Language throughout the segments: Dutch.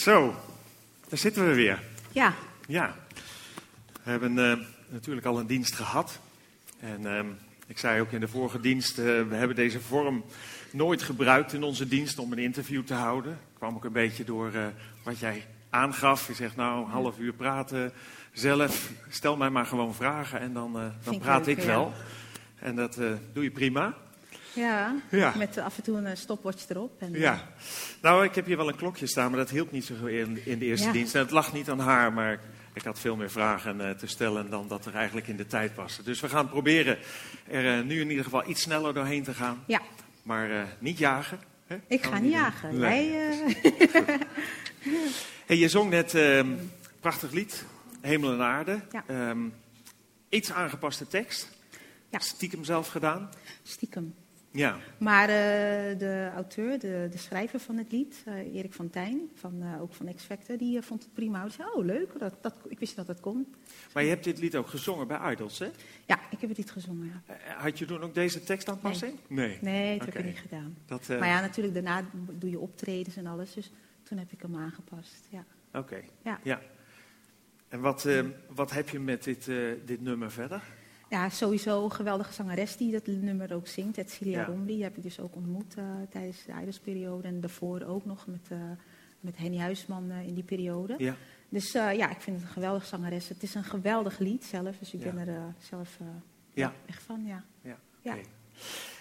Zo, daar zitten we weer. Ja, Ja, we hebben eh, natuurlijk al een dienst gehad. En ehm, ik zei ook in de vorige dienst, eh, we hebben deze vorm nooit gebruikt in onze dienst om een interview te houden. kwam ook een beetje door eh, wat jij aangaf. Je zegt nou, een half uur praten zelf. Stel mij maar gewoon vragen en dan, dan ik praat leuk, ik ja. wel. En dat doe je prima. Ja. Ja. met eh, af en toe een stopwatch erop. En, Ja, nou, ik heb hier wel een klokje staan, maar dat hielp niet zo in, in de eerste Ja. dienst. En het lag niet aan haar, maar ik had veel meer vragen eh, te stellen dan dat er eigenlijk in de tijd was. Dus we gaan proberen er eh, nu in ieder geval iets sneller doorheen te gaan, Ja, maar eh, niet jagen. Hè? ik Gaan ga niet jagen. Nee. Eh, Hey, je zong net eh, prachtig lied, Hemel en Aarde. Ja. Ehm, iets aangepaste tekst. Ja. Stiekem zelf gedaan. stiekem. Ja, Maar eh, de auteur, de, de schrijver van het lied, eh, Erik van Tijn, van, eh, ook van X Factor, die vond het prima. Hij zei, oh leuk, dat, dat, ik wist dat dat kon. maar je hebt dit lied ook gezongen bij Idols, hè? Ja, ik heb het niet gezongen, ja. Had je toen ook deze tekstaanpassing? Nee. Nee, dat heb ik niet gedaan. Dat, Maar ja, natuurlijk, daarna doe je optredens en alles, dus toen heb ik hem aangepast. Ja. Oké. Ja. Ja. En wat, wat heb je met dit, dit nummer verder? Ja, sowieso een geweldige zangeres die dat nummer ook zingt. Celia Ja. Romli, die heb ik dus ook ontmoet eh, tijdens de Idolsperiode. En daarvoor ook nog met, eh, met Henny Huisman eh, in die periode. Ja. Dus ja, ik vind het een geweldige zangeres. Het is een geweldig lied zelf, dus ik Ja. ben er zelf Ja. echt van, ja. ja. Ja.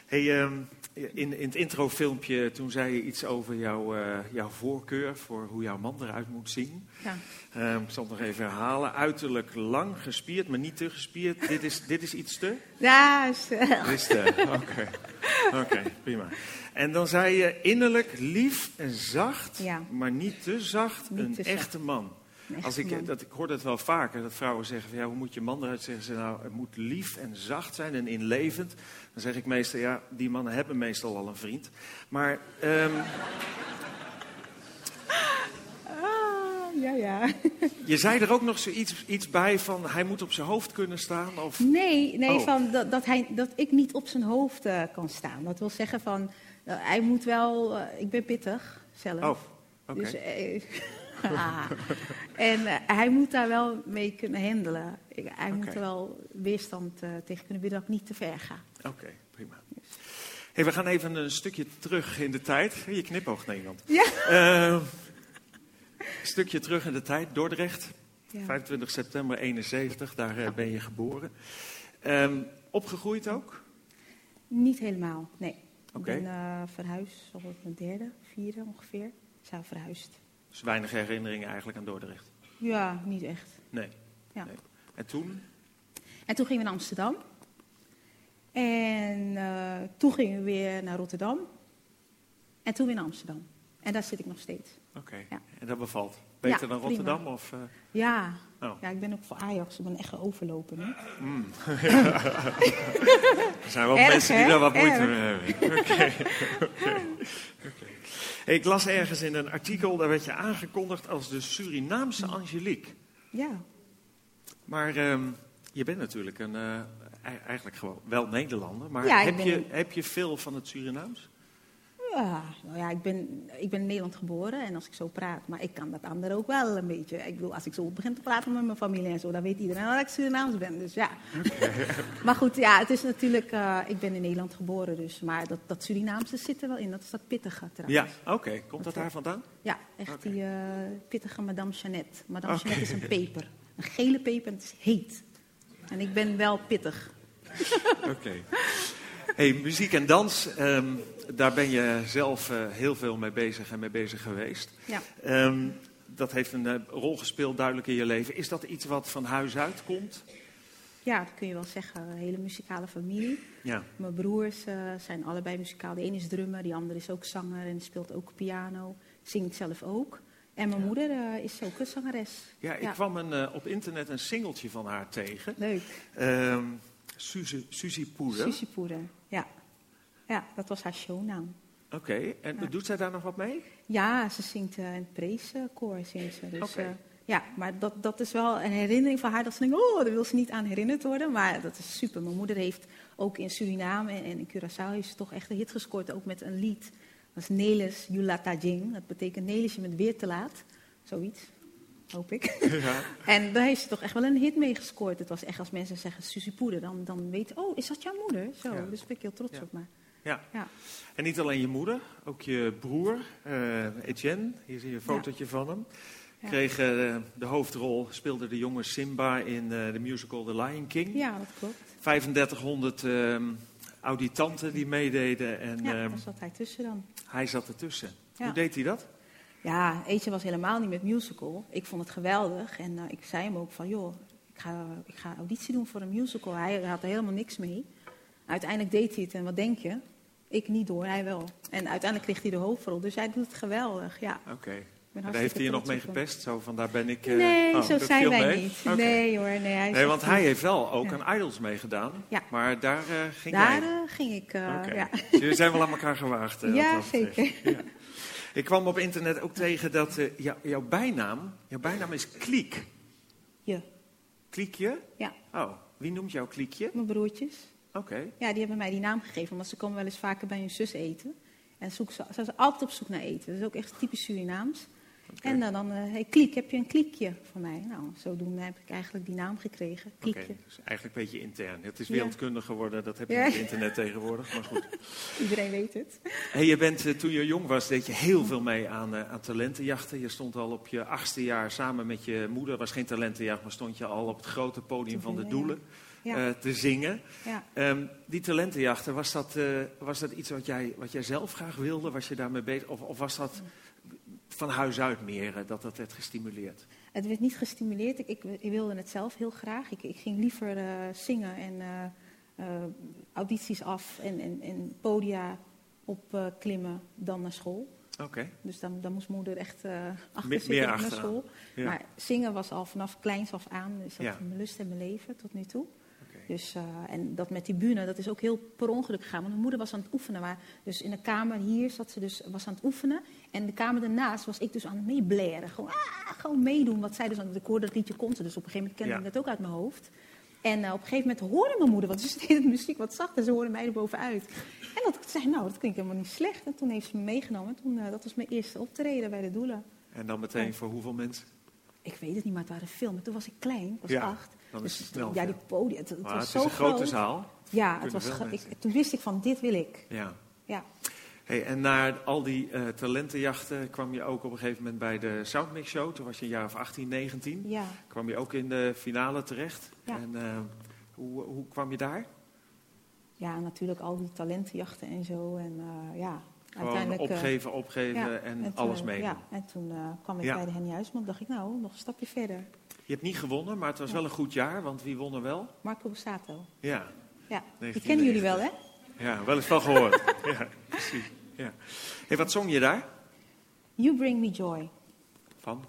Hey, ehm, in, in het introfilmpje, toen zei je iets over jouw, eh, jouw voorkeur voor hoe jouw man eruit moet zien. ja. Ehm, ik zal het nog even herhalen. Uiterlijk lang gespierd, maar niet te gespierd. dit, is, dit is iets te? Ja, is, eh, Dit is te. Oké, Oké, prima. En dan zei je innerlijk lief en zacht, Ja. maar niet te zacht. Niet een te zacht. echte man. Als ik, dat, ik hoor dat wel vaker, dat vrouwen zeggen van ja, hoe moet je man eruit zeggen? Ze nou, het moet lief en zacht zijn en inlevend. Dan zeg ik meestal, ja, die mannen hebben meestal al een vriend. Maar Ah, ja, ja. je zei er ook nog zoiets iets bij van hij moet op zijn hoofd kunnen staan. Of, Nee, nee Oh. van dat, dat, hij, dat ik niet op zijn hoofd eh, kan staan. Dat wil zeggen van, eh, hij moet wel, eh, ik ben pittig zelf. oh, oké. Dus, ah. en eh, hij moet daar wel mee kunnen handelen. Hij moet er wel weerstand eh, tegen kunnen bieden dat ik niet te ver ga. Oké, prima. Hey, we gaan even een stukje terug in de tijd. Je knipoogt naar iemand. Ja. Eh, een stukje terug in de tijd, Dordrecht. Ja. 25 september 71, daar eh, ben je geboren. Ehm, opgegroeid ook? Niet helemaal, nee. Ik ben verhuisd, al mijn derde, vierde ongeveer. Ik zou verhuisd. Dus weinig herinneringen eigenlijk aan Dordrecht. Ja, niet echt. Nee. Ja. nee. En toen? En toen gingen we naar Amsterdam. En eh, toen gingen we weer naar Rotterdam. En toen weer naar Amsterdam. En daar zit ik nog steeds. Oké. Ja. En dat bevalt? Beter Ja, dan prima. Rotterdam? Of, eh, Ja. Oh. ja, ik ben ook voor Ajax. Ik ben echt een overloper nu. Er zijn wel Erg, mensen die hè? daar wat moeite Erg. mee hebben. Oké. Ik las ergens in een artikel, daar werd je aangekondigd als de Surinaamse Angelique. Ja. Maar ehm, je bent natuurlijk een, eh, ei- eigenlijk gewoon wel Nederlander. Maar Ja, heb, ben je, heb je veel van het Surinaams? Ja, nou ja, ik ben, ik ben in Nederland geboren en als ik zo praat, maar ik kan dat andere ook wel een beetje. Ik bedoel, als ik zo begin te praten met mijn familie en zo, dan weet iedereen dat ik Surinaams ben. Dus ja. maar goed, ja, het is natuurlijk, eh, ik ben in Nederland geboren, dus, maar dat, dat Surinaamse zit er wel in. Dat is dat pittige trouwens. Ja, oké. Komt dat daar vandaan? Ja, echt die eh, pittige Madame Jeannette. Madame Oké. Jeannette is een peper. Een gele peper en het is heet. En ik ben wel pittig. Oké. Hey, muziek en dans, ehm, daar ben je zelf eh, heel veel mee bezig en mee bezig geweest. Ja. Ehm, dat heeft een eh, rol gespeeld duidelijk in je leven. Is dat iets wat van huis uit komt? ja, dat kun je wel zeggen. Een hele muzikale familie. Ja. Mijn broers eh, zijn allebei muzikaal. De een is drummer, die andere is ook zanger en speelt ook piano. Zingt zelf ook. En mijn moeder is ook een zangeres. Ja, ik kwam een, op internet een singeltje van haar tegen. Leuk. Ehm Suzy Poeder. Poeder. Ja. ja, dat was haar shownaam. Oké, en Ja. doet zij daar nog wat mee? Ja, ze zingt eh, in het preeskoor. zingt ze. Dus, eh, ja, maar dat, dat is wel een herinnering van haar. Dat ze denkt, oh, daar wil ze niet aan herinnerd worden. Maar dat is super. Mijn moeder heeft ook in Suriname en, en in Curaçao heeft ze toch echt een hit gescoord. Ook met een lied. Dat is Nelis Yulata Jing. Dat betekent Nelis je bent weer te laat. zoiets. Hoop ik. Ja. en daar heeft ze toch echt wel een hit mee gescoord. Het was echt als mensen zeggen Suzy Poeder, dan, dan weet oh, is dat jouw moeder? Zo, Ja. dus ben ik heel trots Ja. op. Maar, Ja. ja. En niet alleen je moeder, ook je broer, eh, Etienne. Hier zie je een fotootje van hem. Kreeg eh, de hoofdrol, speelde de jonge Simba in eh, de musical The Lion King. ja, dat klopt. 3500 ehm, auditanten die meededen en Ja, ehm, daar zat hij tussen dan. hij zat ertussen. Hoe deed hij dat? Ja, Eetje was helemaal niet met musical. Ik vond het geweldig. En eh, ik zei hem ook van, joh, ik ga, ik ga auditie doen voor een musical. Hij had er helemaal niks mee. Uiteindelijk deed hij het en wat denk je? Ik niet door, hij wel. En uiteindelijk kreeg hij de hoofdrol. Dus hij doet het geweldig, ja. Oké. Ik En daar heeft hij je nog mee gepest? Zo van, daar ben ik... eh, Nee, oh, zo zijn wij mee? niet. Nee hoor, nee. Hij Nee, want hij heeft wel ook Ja. aan Idols meegedaan. Ja. Maar daar eh, ging Daar jij. eh, ging ik, Oké. ja. Dus Jullie zijn wel aan elkaar gewaagd. Ja, zeker. Ja. Ik kwam op internet ook tegen dat eh, jou- jouw bijnaam, jouw bijnaam is Kliek. Je, Kliekje? ja, Oh, wie noemt jou Kliekje? mijn broertjes. Oké. Ja, die hebben mij die naam gegeven, want ze komen wel eens vaker bij hun zus eten. En zoek ze, ze zijn altijd op zoek naar eten. Dat is ook echt typisch Surinaams. En eh, dan, eh hey, kliek, heb je een kliekje voor mij? Nou, zodoende heb ik eigenlijk die naam gekregen, kliekje. dus eigenlijk een beetje intern. Het is wereldkundig geworden, dat heb je Ja. met internet tegenwoordig. Maar goed. Iedereen weet het. Hey, je bent, eh, toen je jong was, deed je heel veel mee aan, aan talentenjachten. Je stond al op je achtste jaar samen met je moeder. was geen talentenjacht, maar stond je al op het grote podium van de doelen Ja, te zingen. ja. Ehm, die talentenjachten, was dat, was dat iets wat jij, wat jij zelf graag wilde? Was je daarmee bezig? Of, of was dat van huis uit meer, eh, dat dat werd gestimuleerd? Het werd niet gestimuleerd. Ik, ik, ik wilde het zelf heel graag. Ik, ik ging liever eh, zingen en eh, audities af en, en, en podia opklimmen dan naar school. Oké. Dus dan, dan moest moeder echt achter zitten meer naar school. Ja. Maar zingen was al vanaf kleins af aan. Dus dat Ja. mijn lust en mijn leven tot nu toe. Dus, eh, en dat met die bühne, dat is ook heel per ongeluk gegaan. Want mijn moeder was aan het oefenen. Maar dus in de kamer hier zat ze dus, was aan het oefenen. En de kamer daarnaast was ik dus aan het meeblaren. Gewoon, ah, gewoon meedoen wat zij dus aan het... Ik hoorde dat liedje kon ze, dus op een gegeven moment kende Ja. ik dat ook uit mijn hoofd. En eh, op een gegeven moment hoorde mijn moeder, want ze deed het muziek wat zacht en ze hoorde mij er bovenuit. En dat ik zei, nou, dat klinkt helemaal niet slecht. En toen heeft ze me meegenomen. En toen, eh, dat was mijn eerste optreden bij de Doelen. En dan meteen voor hoeveel mensen? Ik weet het niet, maar het waren veel. Maar toen was ik klein, ik was Ja, acht. Dan is Dus het snel. ja, die podium, het, was het zo is een grote groot. zaal. Ja, kunnen het was, ik, toen wist ik van, dit wil ik. Ja. Ja, Hey, en na al die eh, talentenjachten kwam je ook op een gegeven moment bij de Soundmix Show. Toen was je een jaar of 18, 19. ja. Kwam je ook in de finale terecht. Ja. En eh, hoe, hoe kwam je daar? ja, natuurlijk al die talentenjachten en zo. En eh, ja, Gewoon uiteindelijk... opgeven, opgeven ja, en, toen, alles meedoen. Ja, en toen kwam ik Ja. bij de Henny Huisman. dacht ik, nou, nog een stapje verder. Je hebt niet gewonnen, maar het was Ja. wel een goed jaar. Want wie won er wel? Marco Bussato. Ja, Ja, die 1990. kennen jullie wel, hè? ja wel eens van gehoord. ja, precies. Ja. Hey, wat zong je daar? You Bring Me Joy. Van?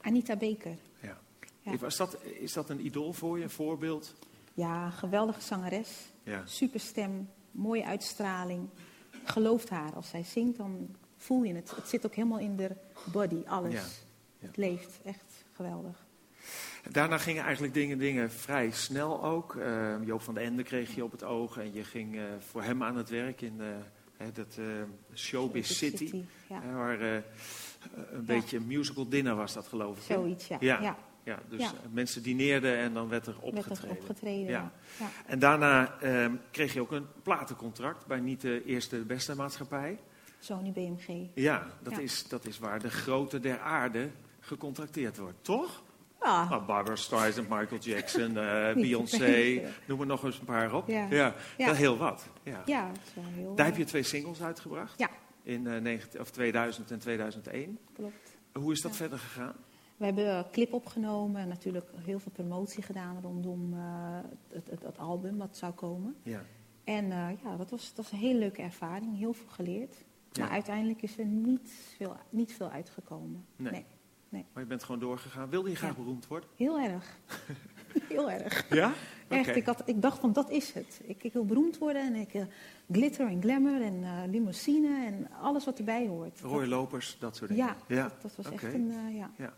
Anita Baker. Ja. Ja. Was dat, is dat een idool voor je, een voorbeeld? Ja, geweldige zangeres. Ja. Superstem, mooie uitstraling. Gelooft haar. Als zij zingt, dan voel je het. Het zit ook helemaal in de body, alles. Ja. Het leeft. Echt geweldig. Daarna gingen eigenlijk dingen, dingen vrij snel ook. Eh, Joop van den Ende kreeg je op het oog en je ging eh, voor hem aan het werk in eh, hè, dat eh, Showbiz City. Ja, waar een beetje een musical dinner was dat geloof ik. zoiets, ja. Ja. ja. Dus mensen dineerden en dan werd er Werd er opgetreden. Ja. En daarna ehm, kreeg je ook een platencontract bij niet de eerste de beste maatschappij. Sony BMG. Ja, dat. Is, dat is waar de grote der aarde gecontracteerd wordt, toch? Ja, Nou, Barbara Streisand, Michael Jackson, eh, Beyoncé, noem er nog eens een paar op. Ja. ja, Ja. wel heel wat. Ja. ja, dat is wel heel... Daar heb je twee singles uitgebracht, Ja, in eh, 19 of 2000 en 2001. klopt. Hoe is dat verder gegaan? We hebben een clip opgenomen en natuurlijk heel veel promotie gedaan rondom eh, het, het, het album wat zou komen. Ja. En eh, ja, dat was, dat was een hele leuke ervaring, heel veel geleerd. Ja. Maar uiteindelijk is er niet veel, niet veel uitgekomen. Nee. Nee. Maar je bent gewoon doorgegaan. Wilde je graag Ja. beroemd worden? Heel erg. heel erg. Ja? Echt, ik, had, ik dacht van dat is het. Ik, ik wil beroemd worden en ik, eh, glitter en glamour en eh, limousine en alles wat erbij hoort. Rode lopers, dat soort dingen. Ja, ja. dat, dat was echt een, eh, ja. Ja.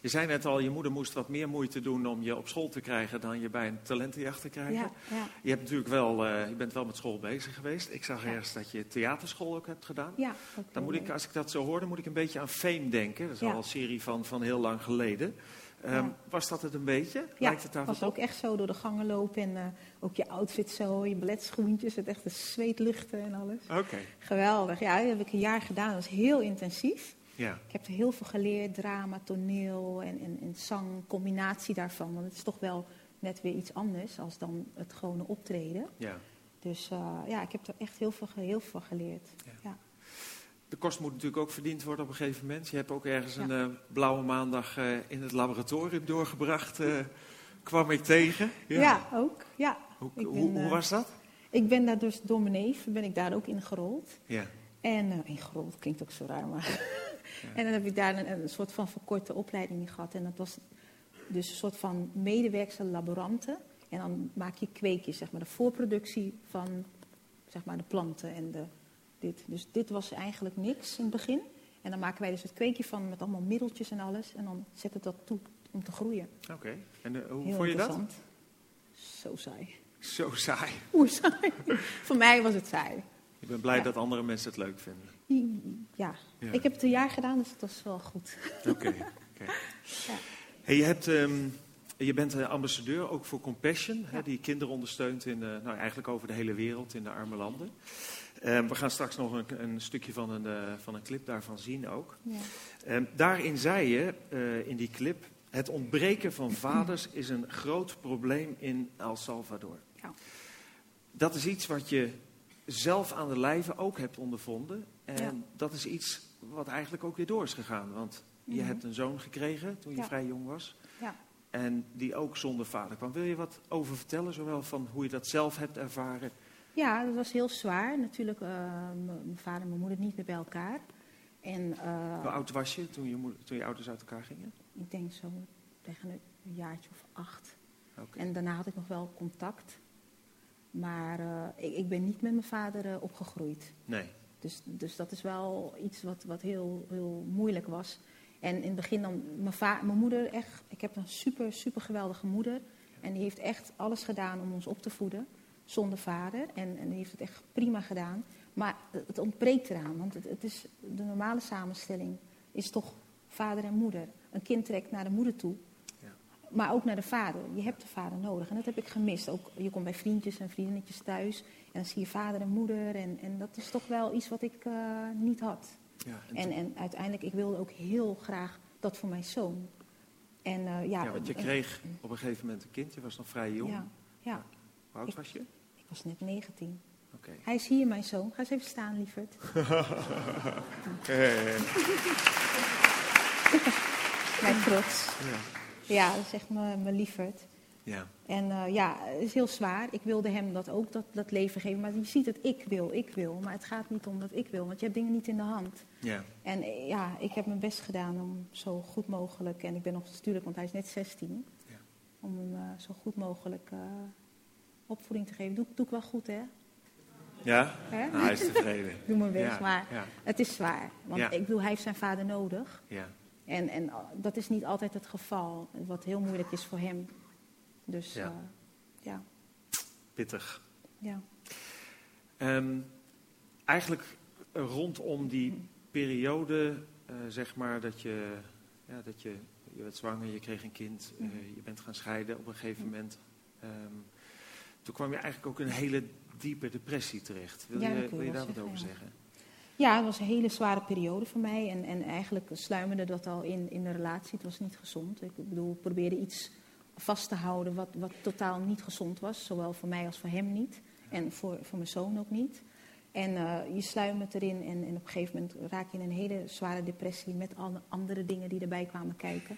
Je zei net al, je moeder moest wat meer moeite doen om je op school te krijgen dan je bij een talentenjacht te krijgen. Ja, ja. Je, hebt natuurlijk wel, eh, je bent wel met school bezig geweest. Ik zag Ja. ergens dat je theaterschool ook hebt gedaan. ja Dan moet ik, als ik dat zo hoor, dan moet ik een beetje aan Fame denken. Dat is al een serie van, van heel lang geleden. Ehm. Was dat het een beetje? Ja, Lijkt het daar was ook echt zo door de gangen lopen en eh, ook je outfit zo, je balletschoentjes, het echte zweetluchten en alles. Oké, Geweldig. Ja, dat heb ik een jaar gedaan. Dat was heel intensief. Ja. Ik heb er heel veel geleerd, drama, toneel en, en, en zang, combinatie daarvan. Want het is toch wel net weer iets anders als dan het gewone optreden. ja. Dus eh, ja, ik heb er echt heel veel, heel veel geleerd. Ja. Ja. De kost moet natuurlijk ook verdiend worden op een gegeven moment. Je hebt ook ergens Ja. een eh, blauwe maandag eh, in het laboratorium doorgebracht, kwam ik tegen. Ja. ook. Ja. Hoe, ben, hoe was dat? Ik ben daar dus door mijn neef, ben ik daar ook in gerold. Ja. En ingerold klinkt ook zo raar, maar. En dan heb ik daar een, een, soort van verkorte opleiding in gehad. En dat was dus een soort van medewerkse laboranten. En dan maak je kweekjes, zeg maar, de voorproductie van zeg maar, de planten en de, dit. Dus dit was eigenlijk niks in het begin. En dan maken wij dus het kweekje van met allemaal middeltjes en alles. En dan zet het dat toe om te groeien. Oké. En eh, hoe Heel vond je dat? Zo saai. Zo saai. Oeh, saai. Voor mij was het saai. Ik ben blij Ja. dat andere mensen het leuk vinden. Ja. Ja. ik heb het een jaar gedaan, dus het was wel goed. Oké. Ja. Hey, je, hebt, ehm, je bent eh, ambassadeur ook voor Compassion, hè, die kinderen ondersteunt in, eh, nou, eigenlijk over de hele wereld in de arme landen. Ehm, we gaan straks nog een, een stukje van een, eh, van een clip daarvan zien ook. Ja. Ehm, daarin zei je in die clip: het ontbreken van vaders is een groot probleem in El Salvador. Ja. Dat is iets wat je zelf aan de lijve ook hebt ondervonden. En Ja. dat is iets wat eigenlijk ook weer door is gegaan. Want je Mhm. hebt een zoon gekregen toen je Ja. vrij jong was. Ja. En die ook zonder vader kwam. Wil je wat over vertellen, zowel van hoe je dat zelf hebt ervaren? Ja, dat was heel zwaar. Natuurlijk, m- mijn vader en mijn moeder niet meer bij elkaar. En eh, Hoe oud was je toen je, moeder- toen je ouders uit elkaar gingen? ik denk zo tegen een jaartje of acht. En daarna had ik nog wel contact. Maar eh, ik, ik ben niet met mijn vader opgegroeid. Nee. Dus, dus dat is wel iets wat, wat heel, heel moeilijk was. En in het begin dan, mijn, mijn moeder echt, ik heb een super, super geweldige moeder. En die heeft echt alles gedaan om ons op te voeden, zonder vader. En, en die heeft het echt prima gedaan. Maar het ontbreekt eraan, want het, is, de normale samenstelling is toch vader en moeder. Een kind trekt naar de moeder toe. Maar ook naar de vader. Je hebt de vader nodig en dat heb ik gemist. Ook, je komt bij vriendjes en vriendinnetjes thuis en dan zie je vader en moeder. En, en dat is toch wel iets wat ik eh, niet had. Ja, en En, uiteindelijk, ik wilde ook heel graag dat voor mijn zoon. En eh, ja, ja, want je een- kreeg op een gegeven moment een kind. Je was nog vrij jong. Ja, ja, Hoe oud Ik- was je? ik was net 19. Oké. Hij is hier, mijn zoon. Ga eens even staan, lieverd. Eh, Mijn trots. ja. Ja, dat is echt mijn mijn lieverd. ja. En eh, ja, het is heel zwaar. Ik wilde hem dat ook, dat, dat leven geven. Maar je ziet het, ik wil, ik wil. Maar het gaat niet om dat ik wil, want je hebt dingen niet in de hand. ja. En eh, ja, ik heb mijn best gedaan om zo goed mogelijk... En ik ben nog natuurlijk, want hij is net 16... Ja. om hem eh, zo goed mogelijk opvoeding te geven. Doe, doe ik wel goed, hè? Ja? Hè? Nou, hij is tevreden. Doe mijn best, Ja, maar het is zwaar. Want ik bedoel, hij heeft zijn vader nodig. Ja. En, en dat is niet altijd het geval, wat heel moeilijk is voor hem. Dus Ja. ja, ja, Pittig. ja. Ehm, eigenlijk rondom die periode, eh, zeg maar, dat je, ja, dat je, je werd zwanger, je kreeg een kind, eh, je bent gaan scheiden op een gegeven moment. Ehm, toen kwam je eigenlijk ook in een hele diepe depressie terecht. Wil Ja, je, wil je daar wat over zeggen, zeggen? Ja, het was een hele zware periode voor mij. En, en eigenlijk sluimerde dat al in, in de relatie. Het was niet gezond. Ik bedoel, ik probeerde iets vast te houden wat, wat totaal niet gezond was. Zowel voor mij als voor hem niet. En voor, voor mijn zoon ook niet. En eh, je sluimert erin en, en op een gegeven moment raak je in een hele zware depressie met alle andere dingen die erbij kwamen kijken.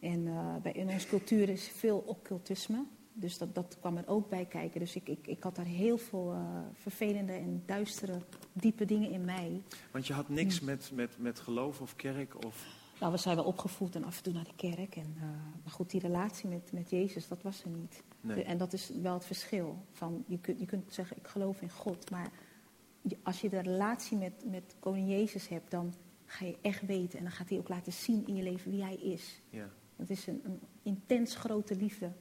En eh, bij, in onze cultuur is veel occultisme. Dus dat, dat kwam er ook bij kijken. Dus ik, ik, ik had daar heel veel eh, vervelende en duistere, diepe dingen in mij. Want je had niks met, met, met geloof of kerk of... Nou, we zijn wel opgevoed en af en toe naar de kerk. En, eh, maar goed, die relatie met, met Jezus, dat was er niet. Nee. En dat is wel het verschil. Van, je, kunt, je kunt zeggen, ik geloof in God. Maar als je de relatie met, met koning Jezus hebt, dan ga je echt weten. En dan gaat hij ook laten zien in je leven wie hij is. Ja. Het is een, een intens grote liefde.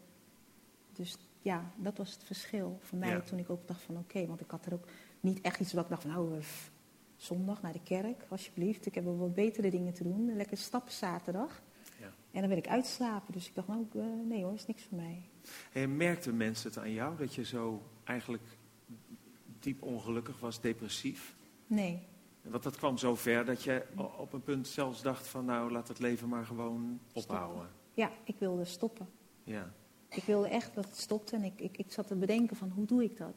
Dus ja, dat was het verschil voor mij Ja. toen ik ook dacht van oké, want ik had er ook niet echt iets wat ik dacht van nou, eh, zondag naar de kerk, alsjeblieft. Ik heb wel wat betere dingen te doen. Lekker stappen zaterdag. Ja. En dan wil ik uitslapen. Dus ik dacht nou, eh, nee hoor, is niks voor mij. En merkten mensen het aan jou dat je zo eigenlijk diep ongelukkig was, depressief? Nee, Want dat kwam zo ver dat je op een punt zelfs dacht van nou laat het leven maar gewoon ophouden. ja, ik wilde stoppen. Ja. Ik wilde echt dat het stopte en ik, ik, ik zat te bedenken van hoe doe ik dat?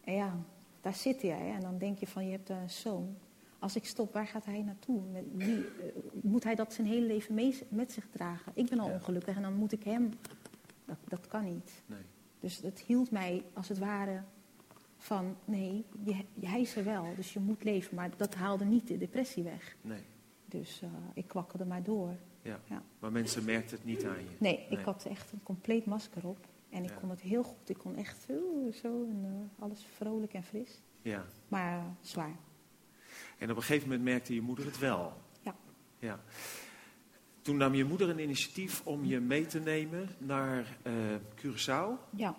En ja, daar zit jij en dan denk je van je hebt een zoon. Als ik stop, waar gaat hij naartoe? Met wie, eh, moet hij dat zijn hele leven mee, met zich dragen? Ik ben al Ja. ongelukkig en dan moet ik hem... Dat, dat kan niet. Nee. Dus het hield mij als het ware van nee, je, hij is er wel, dus je moet leven. Maar dat haalde niet de depressie weg. Nee. Dus eh, ik kwakkelde maar door. Ja. Ja. Maar mensen merkten het niet aan je. Nee, ik had echt een compleet masker op. En ik Ja. kon het heel goed. Ik kon echt zo, zo en eh, alles vrolijk en fris. Ja. Maar eh, zwaar. En op een gegeven moment merkte je moeder het wel. Ja. ja. Toen nam je moeder een initiatief om je mee te nemen naar eh Curaçao. Ja,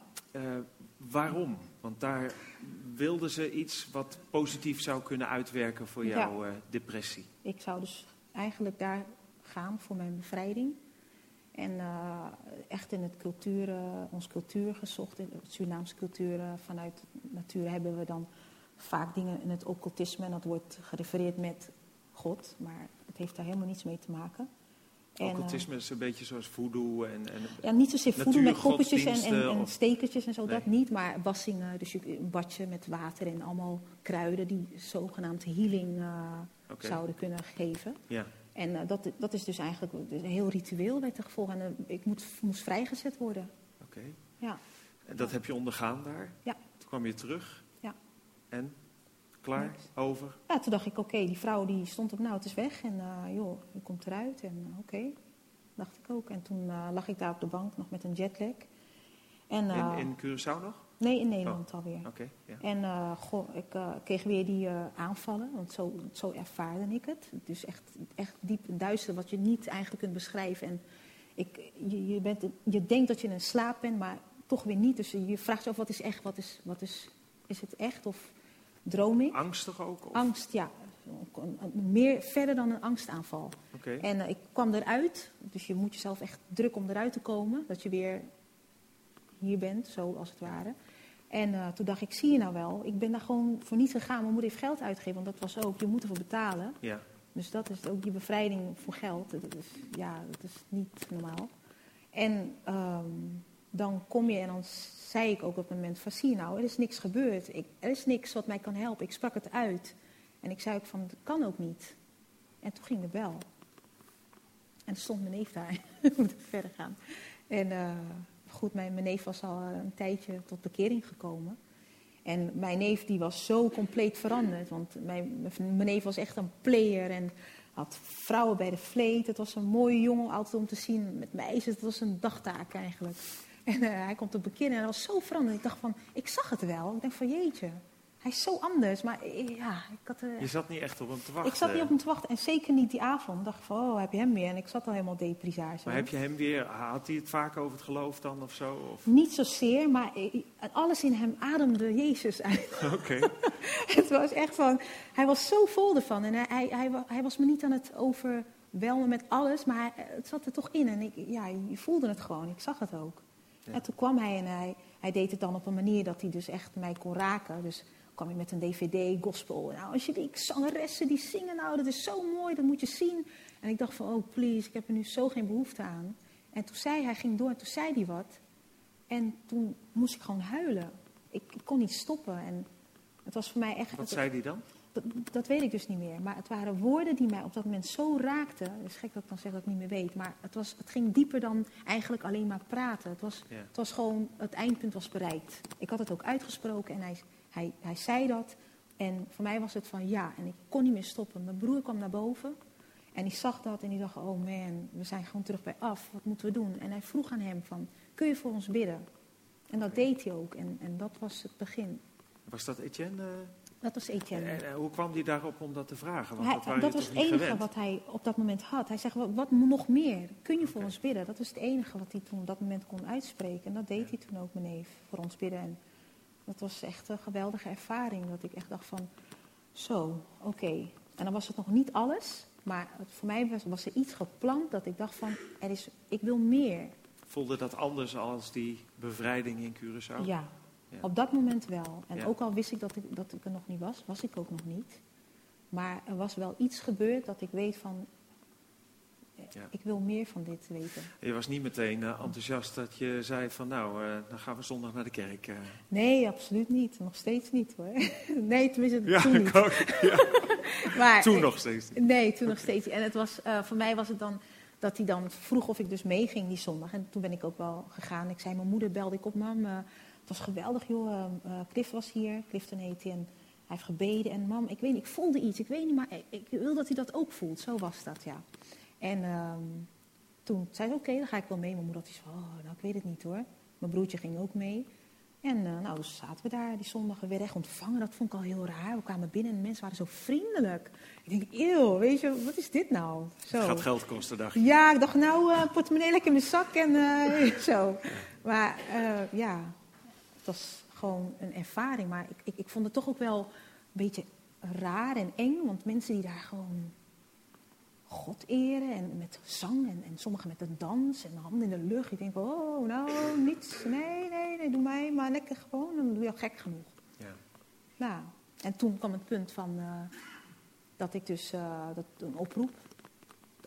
waarom? Want daar wilden ze iets wat positief zou kunnen uitwerken voor jouw depressie. ik zou dus eigenlijk daar gaan voor mijn bevrijding. En eh, echt in het cultuur, eh, ons cultuur gezocht, in de Surinaamse cultuur. eh, vanuit natuur hebben we dan vaak dingen in het occultisme. En dat wordt gerefereerd met God. Maar het heeft daar helemaal niets mee te maken. En, Occultisme is een beetje zoals voodoo en, en Ja, niet zozeer voeden met poppetjes en, en, stekertjes en zo, Nee. dat niet. Maar wassingen, dus een badje met water en allemaal kruiden die zogenaamd healing zouden kunnen geven. Ja, En eh, dat, dat is dus eigenlijk dus een heel ritueel werd er gevolgd. En eh, ik moet, moest vrijgezet worden. oké. Ja, En dat heb je ondergaan daar? Ja. Toen kwam je terug? Ja. En? Klaar? Niks. Over? ja toen dacht ik, oké, die vrouw die stond op, nou het is weg. En eh, joh, je komt eruit. En oké, dacht ik ook. En toen lag ik daar op de bank nog met een jetlag. En, eh, In, in Curaçao nog? Nee, in Nederland alweer. Oké, ja. En eh, goh, ik eh, kreeg weer die aanvallen, want zo, zo ervaarde ik het. Dus echt, echt diep duister, wat je niet eigenlijk kunt beschrijven. En ik, je, je, bent, je denkt dat je in een slaap bent, maar toch weer niet. Dus je vraagt je af, wat is echt? Wat is, wat is, is het echt of droom ik? Angstig ook? Of? Angst, ja. Meer verder dan een angstaanval. Oké. En ik kwam eruit, dus je moet jezelf echt druk om eruit te komen. Dat je weer hier bent, zo als het ware. En eh, toen dacht ik, zie je nou wel, ik ben daar gewoon voor niet gegaan. Mijn moeder heeft geld uitgegeven, want dat was ook, je moet ervoor betalen. Ja, Dus dat is ook die bevrijding voor geld. Dat is, ja, dat is niet normaal. En ehm, dan kom je en dan zei ik ook op het moment van, zie je nou, er is niks gebeurd. Ik, er is niks wat mij kan helpen. Ik sprak het uit. En ik zei ook van, dat kan ook niet. En toen ging de bel. En stond mijn neef daar. We moeten verder gaan. En eh, goed, mijn, neef was al een tijdje tot bekering gekomen. En mijn neef die was zo compleet veranderd. Want mijn, mijn neef was echt een player en had vrouwen bij de vleet. Het was een mooie jongen altijd om te zien met meisjes. Het was een dagtaak eigenlijk. En eh, hij komt op bekering en hij was zo veranderd. Ik dacht van, ik zag het wel. Ik denk van, jeetje, hij is zo anders. Maar eh, ja, ik had... eh, je zat niet echt op hem te wachten. ik zat niet op hem te wachten en zeker niet die avond. Ik dacht van, oh, heb je hem weer? En ik zat al helemaal deprisage. Maar heb je hem weer, had hij het vaak over het geloof dan of zo? Of? Niet zozeer, maar eh, alles in hem ademde Jezus uit. Oké, het was echt van, hij was zo vol ervan. En hij, hij, hij, wa- hij was me niet aan het overwelmen met alles, maar hij- het zat er toch in. En ik, ja, je voelde het gewoon, ik zag het ook. Ja. En toen kwam hij en hij, hij deed het dan op een manier dat hij dus echt mij kon raken. Dus kwam hij met een dvd, gospel. Nou, als je die zangeressen die zingen, nou, dat is zo mooi, dat moet je zien. En ik dacht van, oh please, ik heb er nu zo geen behoefte aan. En toen zei hij, hij ging door en toen zei hij wat. En toen moest ik gewoon huilen. Ik, ik kon niet stoppen. En het was voor mij echt... wat zei hij dan? Dat, dat weet ik dus niet meer. Maar het waren woorden die mij op dat moment zo raakten. Het is gek dat ik dan zeg dat ik niet meer weet. Maar het, was, het ging dieper dan eigenlijk alleen maar praten. Het was, Ja. het was gewoon, het eindpunt was bereikt. Ik had het ook uitgesproken en hij, hij, hij zei dat. En voor mij was het van ja. En ik kon niet meer stoppen. Mijn broer kwam naar boven. En die zag dat en die dacht, oh man, we zijn gewoon terug bij af. Wat moeten we doen? En hij vroeg aan hem van, kun je voor ons bidden? En dat deed hij ook. En, en dat was het begin. Was dat Etienne? eh? Dat was Etienne. En, hoe kwam hij daarop om dat te vragen? Want Hij- dat dat was het enige gewend? wat hij op dat moment had. Hij zegt, wat, wat nog meer? Kun je voor ons bidden? Dat was het enige wat hij toen op dat moment kon uitspreken. En dat deed hij toen ook, mijn neef, voor ons bidden. En dat was echt een geweldige ervaring. Dat ik echt dacht van, zo, oké. En dan was het nog niet alles. Maar het- voor mij was, was er iets gepland dat ik dacht van, er is, ik wil meer. Voelde dat anders als die bevrijding in Curaçao? Ja, Ja. op dat moment wel. En Ja. ook al wist ik dat, ik dat ik er nog niet was, was ik ook nog niet. Maar er was wel iets gebeurd dat ik weet van, Ja. ik wil meer van dit weten. Je was niet meteen eh, enthousiast dat je zei van nou, eh, dan gaan we zondag naar de kerk. eh. Nee, absoluut niet. Nog steeds niet hoor. Nee, tenminste Ja, toen niet. ook. Ja, Maar, toen nog steeds niet. Nee, toen nog steeds niet. En het was, voor mij was het dan dat hij dan vroeg of ik dus meeging die zondag. En toen ben ik ook wel gegaan. Ik zei, mijn moeder belde ik op, mam. het was geweldig, joh. Cliff was hier, Clifton heet hij. En hij heeft gebeden. En mam, ik weet niet, ik voelde iets. Ik weet niet, maar ik, ik wil dat hij dat ook voelt. Zo was dat, ja. En ehm, toen zei hij, oké, dan ga ik wel mee. Mijn moeder had iets van, oh, nou, ik weet het niet hoor. Mijn broertje ging ook mee. En eh, nou, dus zaten we daar die zondag. We werden echt ontvangen. Dat vond ik al heel raar. We kwamen binnen en de mensen waren zo vriendelijk. Ik denk, eeuw, weet je, wat is dit nou? Zo. Gaat geld kosten, dacht je. Ja, ik dacht, nou, eh portemonnee lekker in de zak en eh, zo. Maar ja, het was gewoon een ervaring. Maar ik, ik, ik vond het toch ook wel een beetje raar en eng. Want mensen die daar gewoon God eren en met zang en, en sommigen met een dans en handen in de lucht. Ik denk, oh, nou, niets. Nee, nee, nee, doe mij maar lekker gewoon. Dan doe je al gek genoeg. Ja. Nou, en toen kwam het punt van eh, dat ik dus eh, dat, een oproep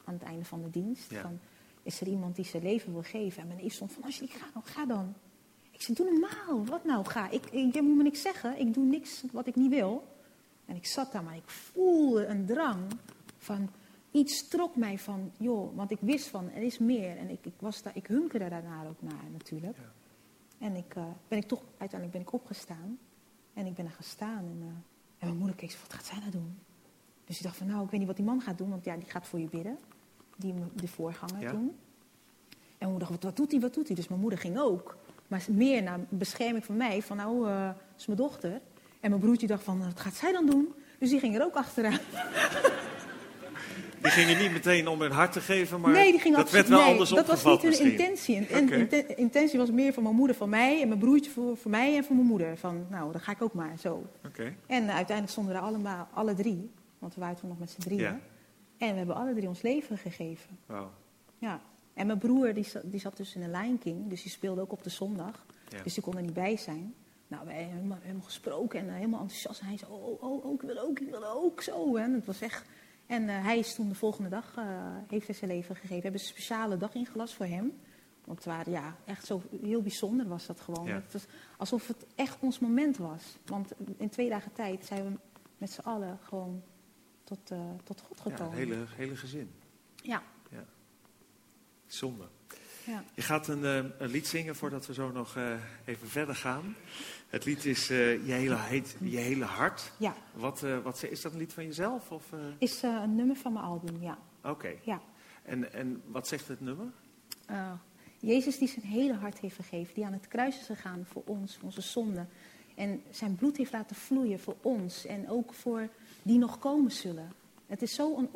aan het einde van de dienst. Ja. Van, is er iemand die zijn leven wil geven? En mijn neef stond van, als je niet gaat, dan ga dan. Ik zei, doe normaal. Wat nou, ga. Ik, ik, je moet me niks zeggen. Ik doe niks wat ik niet wil. En ik zat daar, maar ik voelde een drang van... Iets trok mij van, joh, want ik wist van, er is meer. En ik, ik, was daar, ik hunkerde daarnaar ook naar natuurlijk. Ja. En ik, eh, ben ik toch, uiteindelijk ben ik opgestaan. En ik ben er gestaan. En, eh, en mijn moeder keek zo, wat gaat zij nou doen? Dus ik dacht van, nou, ik weet niet wat die man gaat doen. Want ja, die gaat voor je bidden. Die, de voorganger Ja. toen. En mijn moeder dacht, wat, wat doet hij, wat doet hij? Dus mijn moeder ging ook. Maar meer naar bescherming van mij. Van, nou, eh, dat is mijn dochter. En mijn broertje dacht van, wat gaat zij dan doen? Dus die ging er ook achteraan. Die gingen niet meteen om hun hart te geven, maar nee, die ging dat werd wel nee, anders Dat was niet hun misschien. intentie. En, inten- intentie was meer van mijn moeder voor mij en mijn broertje voor, voor mij en voor mijn moeder. Van, nou, dan ga ik ook maar zo. Oké. En uiteindelijk stonden we er allemaal, alle drie, want we waren toen nog met z'n drieën. Ja. En we hebben alle drie ons leven gegeven. Wauw. Ja. En mijn broer, die zat, die zat dus in de Lion King, dus die speelde ook op de zondag. Ja. Dus die kon er niet bij zijn. Nou, wij hebben helemaal, helemaal gesproken en eh, helemaal enthousiast. En hij zei, oh, oh, oh, ik wil ook, ik wil ook, zo. En het was echt... En eh, hij is toen de volgende dag, eh, heeft hij zijn leven gegeven. We hebben een speciale dag ingelast voor hem. Want het waren, ja, echt zo heel bijzonder was dat gewoon. Ja. Het was alsof het echt ons moment was. Want in twee dagen tijd zijn we met z'n allen gewoon tot, eh, tot God Ja, gekomen. het hele, hele gezin. ja, Zonde. Ja. Je gaat een, eh, een lied zingen voordat we zo nog eh, even verder gaan. Het lied is eh, je, hele, heet, je hele hart. ja. Wat, wat, is dat een lied van jezelf? Of? Is een nummer van mijn album, ja. Oké. ja. En, en wat zegt het nummer? Jezus die zijn hele hart heeft gegeven, die aan het kruis is gegaan voor ons, voor onze zonden. En zijn bloed heeft laten vloeien voor ons en ook voor die nog komen zullen. Het is zo'n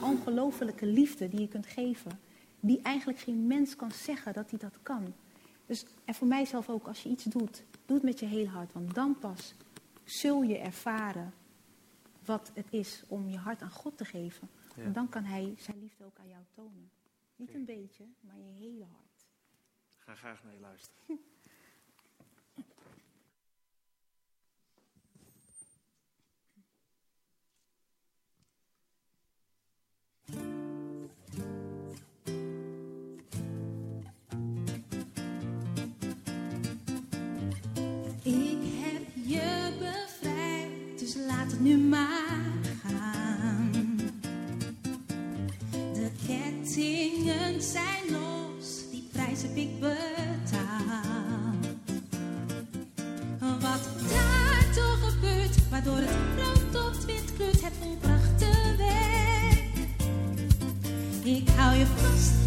ongelofelijke liefde die je kunt geven, die eigenlijk geen mens kan zeggen dat hij dat kan. Dus, en voor mijzelf ook, als je iets doet, doe het met je hele hart, want dan pas zul je ervaren wat het is om je hart aan God te geven. Ja. En dan kan hij zijn liefde ook aan jou tonen. Niet een beetje, maar je hele hart. Ik ga graag naar je luisteren. nu maar gaan. De kettingen zijn los, die prijs heb ik betaald. Wat daar toch gebeurt, waardoor het rood tot wit kleurt, het volbracht de weg. Ik hou je vast,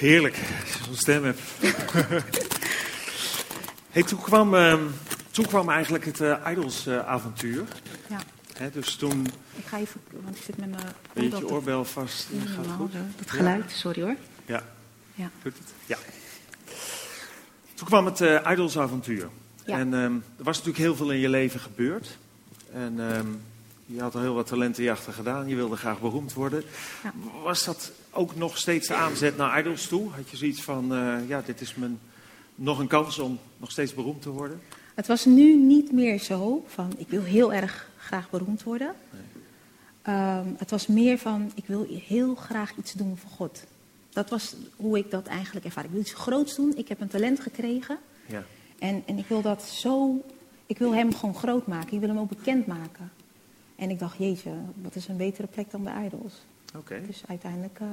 Heerlijk, als je zo'n stem hebt. hey, toen, kwam, ehm, toen kwam eigenlijk het eh, Idols-avontuur. Ja, dus toen, ik ga even, want ik zit met mijn weet je oorbel vast, eh, gaat het goed? Het geluid, sorry hoor. Ja, Ja. doet het? Ja. Toen kwam het eh Idols-avontuur. Ja. En ehm, er was natuurlijk heel veel in je leven gebeurd. En ehm, je had al heel wat talentenjachten gedaan. Je wilde graag beroemd worden. Ja. Was dat ook nog steeds de aanzet naar Idols toe? Had je zoiets van, eh, ja, dit is mijn, nog een kans om nog steeds beroemd te worden? Het was nu niet meer zo van ik wil heel erg graag beroemd worden. Ehm, het was meer van ik wil heel graag iets doen voor God. Dat was hoe ik dat eigenlijk ervaar. Ik wil iets groots doen. Ik heb een talent gekregen. Ja. En, en ik wil dat zo. Ik wil hem gewoon groot maken. Ik wil hem ook bekend maken. En ik dacht, jeetje, wat is een betere plek dan de idols? Oké. Dus uiteindelijk eh,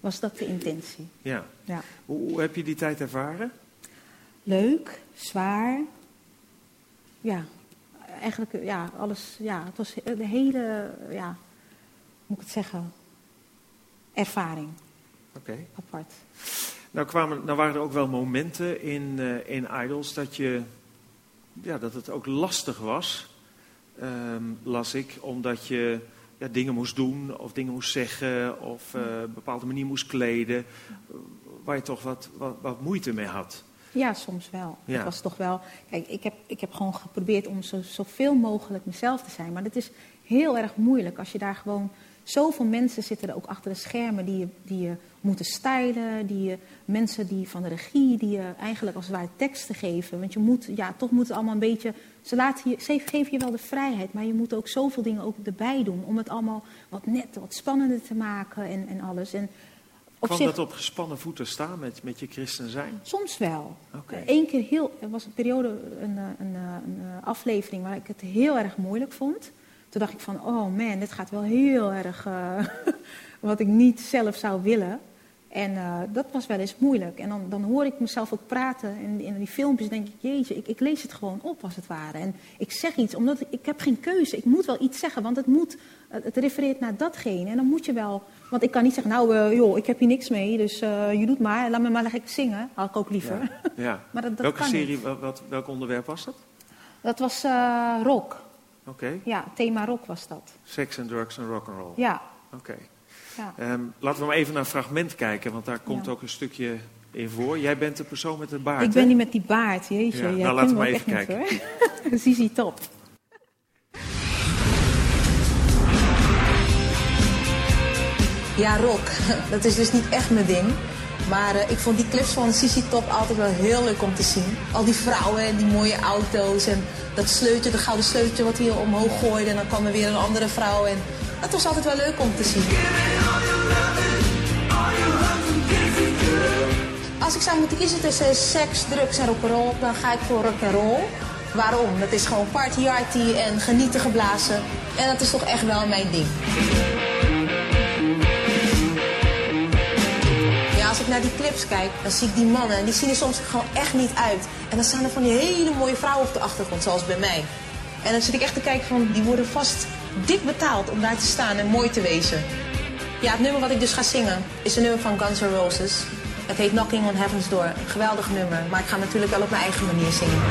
was dat de intentie. Ja. Ja. Hoe, hoe heb je die tijd ervaren? Leuk, zwaar. Ja, eigenlijk, ja, alles. Ja, het was de hele, ja, hoe moet ik het zeggen? Ervaring, Oké. apart. Nou, kwamen, nou waren er ook wel momenten in, eh, in Idols dat, je, ja, dat het ook lastig was, ehm, las ik, omdat je ja, dingen moest doen of dingen moest zeggen of eh, een bepaalde manier moest kleden, eh, waar je toch wat, wat, wat moeite mee had. Ja, soms wel. Ja. Het was toch wel. Kijk, ik heb, ik heb gewoon geprobeerd om zo, zoveel mogelijk mezelf te zijn. Maar het is heel erg moeilijk als je daar gewoon. Zoveel mensen zitten er ook achter de schermen die je, die je moeten stylen. Die je, mensen die van de regie, die je eigenlijk als het ware teksten geven. Want je moet, ja, toch moet het allemaal een beetje. Ze, laten je, ze geven je wel de vrijheid, maar je moet ook zoveel dingen ook erbij doen. Om het allemaal wat net, wat spannender te maken en, en alles. En op Kwam zich- dat op gespannen voeten staan met, met je christen zijn? Soms wel. Eén keer heel, er was een periode, een, eh, een, eh, een, eh, aflevering waar ik het heel erg moeilijk vond. Toen dacht ik van, oh man, dit gaat wel heel erg eh, wat ik niet zelf zou willen. En eh, dat was wel eens moeilijk. En dan, dan hoor ik mezelf ook praten in, in die filmpjes. denk ik, jeetje, ik, ik lees het gewoon op als het ware. En ik zeg iets, omdat ik, ik heb geen keuze. Ik moet wel iets zeggen, want het, moet, het refereert naar datgene. En dan moet je wel, want ik kan niet zeggen, nou eh, joh, ik heb hier niks mee. Dus je doet maar, laat me maar lekker zingen. Had ik ook liever. Ja. ja. maar dat, dat Welke serie, wat, welk onderwerp was dat? Dat was rock. Oké. Ja, thema rock was dat. Sex and drugs and rock'n'roll. Ja, Oké. ja. Ehm, laten we maar even naar een fragment kijken, want daar komt Ja. ook een stukje in voor. Jij bent de persoon met de baard, ik ben hè? die met die baard, jeetje. Ja, Jij nou, laten we ook even niet, hoor. Zizi Top. Ja, rock. Dat is dus niet echt mijn ding. Maar eh, ik vond die clips van Sissy Top altijd wel heel leuk om te zien. Al die vrouwen en die mooie auto's en dat sleuteltje, dat gouden sleuteltje wat hij omhoog gooide. En dan kwam er weer een andere vrouw. En dat was altijd wel leuk om te zien. Als ik zou moeten kiezen tussen seks, drugs en rock'n'roll, dan ga ik voor rock'n'roll. Waarom? Dat is gewoon party arty en genieten geblazen. En dat is toch echt wel mijn ding. Naar die clips kijk, dan zie ik die mannen en die zien er soms gewoon echt niet uit. En dan staan er van die hele mooie vrouwen op de achtergrond, zoals bij mij. En dan zit ik echt te kijken van, die worden vast dik betaald om daar te staan en mooi te wezen. Ja, het nummer wat ik dus ga zingen is een nummer van Guns N' Roses. Het heet Knocking on Heaven's Door. Geweldig nummer, maar ik ga natuurlijk wel op mijn eigen manier zingen.